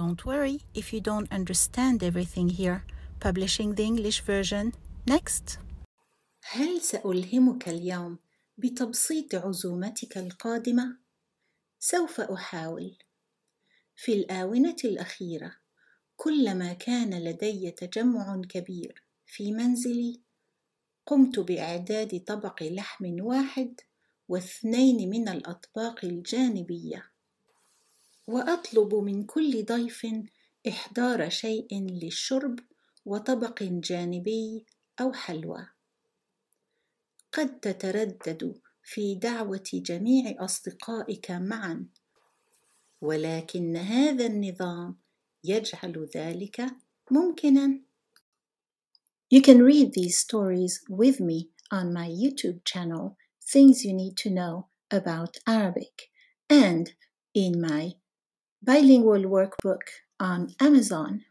Don't worry if you don't understand everything here. Publishing the English version next. هل سألهمك اليوم بتبسيط عزومتك القادمة؟ سوف أحاول. في الآونة الأخيرة، كلما كان لدي تجمع كبير في منزلي، قمت بإعداد طبق لحم واحد واثنين من الأطباق الجانبية. وأطلب من كل ضيف إحضار شيء للشرب وطبق جانبي أو حلوى. قد تتردد في دعوة جميع أصدقائك معا، ولكن هذا النظام يجعل ذلك ممكنا. You can read these stories with me on my YouTube channel, Things You Need to Know About Arabic, and in my bilingual workbook on Amazon.